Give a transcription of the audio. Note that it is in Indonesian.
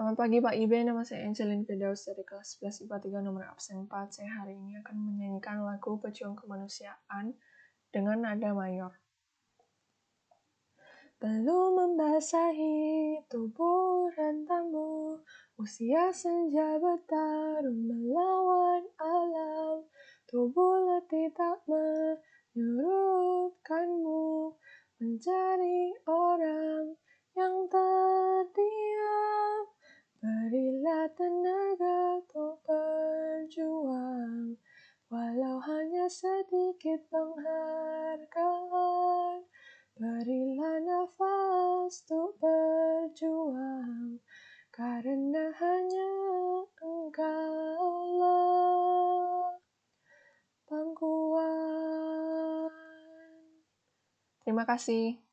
Selamat pagi Pak Ibe, nama saya Angelin Firdaus dari kelas 11 IPA 3 nomor absen 4. Saya hari ini akan menyanyikan lagu Pejuang Kemanusiaan dengan nada mayor. Belum membasahi tubuh rentangmu, usia senja bertarung melawan alam. Tubuh letih tak menyurutkanmu mencari orang tenaga untuk berjuang, walau hanya sedikit penghargaan. Berilah nafas untuk berjuang, karena hanya engkaulah pangkuan. Terima kasih.